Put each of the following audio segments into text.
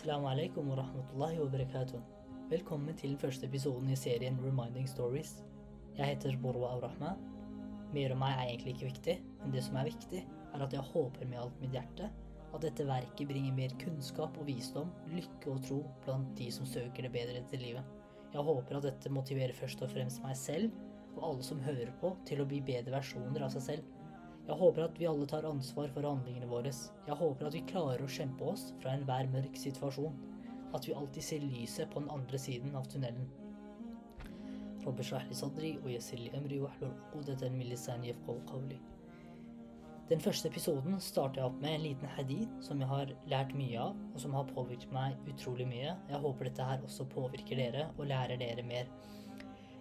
Assalamu alaikum wa rahmatullahi wa barakatuh. Velkommen til den første episoden i serien Reminding Stories. Jeg heter Borwa Aurahma. Mer om meg er egentlig ikke viktig, men det som er viktig, er at jeg håper med alt mitt hjerte at dette verket bringer mer kunnskap og visdom, lykke og tro blant de som søker det bedre etter livet. Jeg håper at dette motiverer først og fremst meg selv og alle som hører på, til å bli bedre versjoner av seg selv. Jeg håper at vi alle tar ansvar for handlingene våre. Jeg håper at vi klarer å kjempe oss fra enhver mørk situasjon. At vi alltid ser lyset på den andre siden av tunnelen. رب اشرح لي صدري ويسر لي أمري واحلل عقدة من لساني يفقهوا قولي. Den første episoden starter jeg opp med en liten hadith som jeg har lært mye av, og som har påvirket meg utrolig mye. Jeg håper dette her også påvirker dere og lærer dere mer.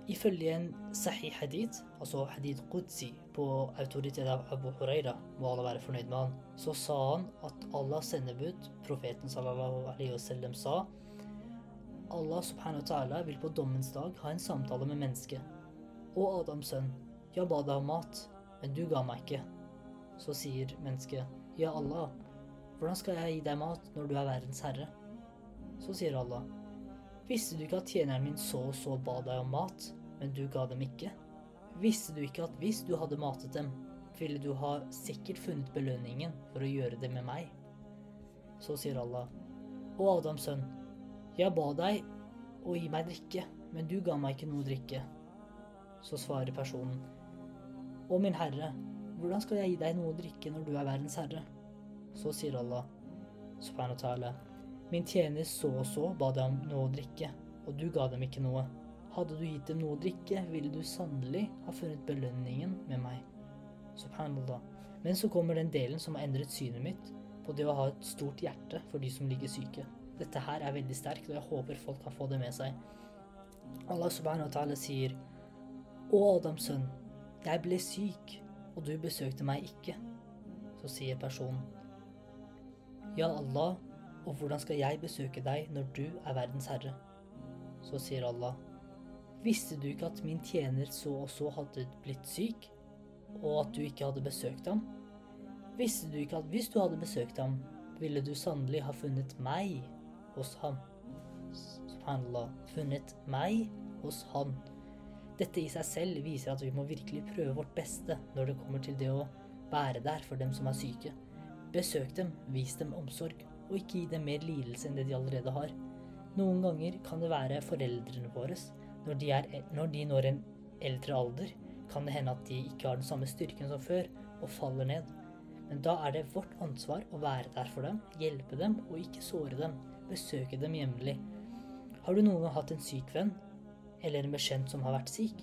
Ifølge en sahih hadith, altså hadith qudsi, på autoritet av Abu Huraira, må alle være fornøyd med han, så sa han at Allahs sendebud, profeten sallallahu alaihi wasallam, sa Allah subhanahu wa ta'ala vil på dommens dag ha en samtale med mennesket. Og Adams sønn, jeg ba deg om mat, men du ga meg ikke. Så sier mennesket, ja Allah, hvordan skal jeg gi deg mat når du er verdens herre? Så sier Allah, visste du ikke at tjeneren min så og så ba deg om mat, men du ga dem ikke? Visste du ikke at hvis du hadde matet dem, ville du ha sikkert funnet belønningen for å gjøre det med meg? Så sier Allah, å Adams sønn, jeg ba deg å gi meg drikke, men du ga meg ikke noe drikke. Så svarer personen, Å min herre, hvordan skal jeg gi deg noe å drikke når du er verdens herre? Så sier Allah, subhanahu min tjener så og så ba deg om noe å drikke, og du ga dem ikke noe. Hadde du gitt dem noe å drikke, ville du sannelig ha funnet belønningen med meg. Subhanallah. Men så kommer den delen som har endret synet mitt på det å ha et stort hjerte for de som ligger syke. Dette her er veldig sterkt, og jeg håper folk kan få det med seg. Allah subhanahu wa ta'ala sier, Å Adams sønn, jeg ble syk, og du besøkte meg ikke. Så sier personen, Ja Allah, og hvordan skal jeg besøke deg når du er verdens herre? Så sier Allah, Visste du ikke at min tjener så og så hadde blitt syk, og at du ikke hadde besøkt ham? Visste du ikke at hvis du hadde besøkt ham, ville du sannelig ha funnet meg hos ham? Subhanallah, funnet meg hos han. Dette i seg selv viser at vi må virkelig prøve vårt beste når det kommer til det å være der for dem som er syke. Besøk dem, vis dem omsorg, og ikke gi dem mer lidelse enn det de allerede har. Noen ganger kan det være foreldrene våre. Når de, er, når de når en eldre alder, kan det hende at de ikke har den samme styrken som før, og faller ned. Men da er det vårt ansvar å være der for dem, hjelpe dem og ikke såre dem. Besøke dem jevnlig. Har du noen gang hatt en syk venn, eller en bekjent som har vært syk?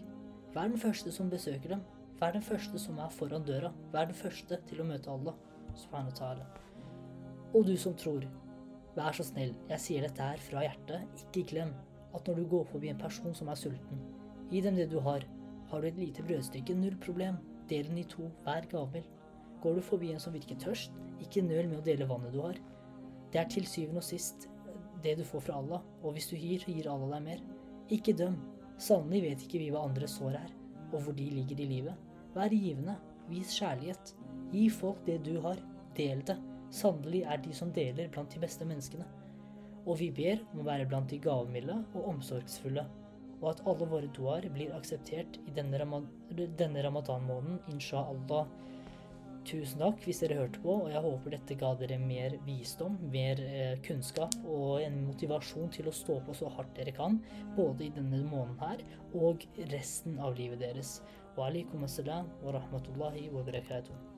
Vær den første som besøker dem. Vær den første som er foran døra. Vær den første til å møte Allah. Og du som tror, vær så snill, jeg sier dette her fra hjertet, ikke glem at når du går forbi en person som er sulten, gi dem det du har. Har du et lite brødstykke, null problem. Del den i to, hver gavmild. Går du forbi en som virker tørst, ikke nøl med å dele vannet du har. Det er til syvende og sist det du får fra Allah, og hvis du gir, gir Allah deg mer. Ikke døm. Sannelig vet ikke vi hva andres sår er, og hvor de ligger i livet. Vær givende. Vis kjærlighet. Gi folk det du har. Del det. Sannelig er de som deler, blant de beste menneskene. Og vi ber om å være blant de gavmilde og omsorgsfulle, og at alle våre duaer blir akseptert i denne, ramad denne ramadan-måneden. Tusen takk hvis dere hørte på, og jeg håper dette ga dere mer visdom, mer eh, kunnskap og en motivasjon til å stå på så hardt dere kan, både i denne måneden her og resten av livet deres. Wa alaikum assalam wa rahmatullahi wa barakatuh.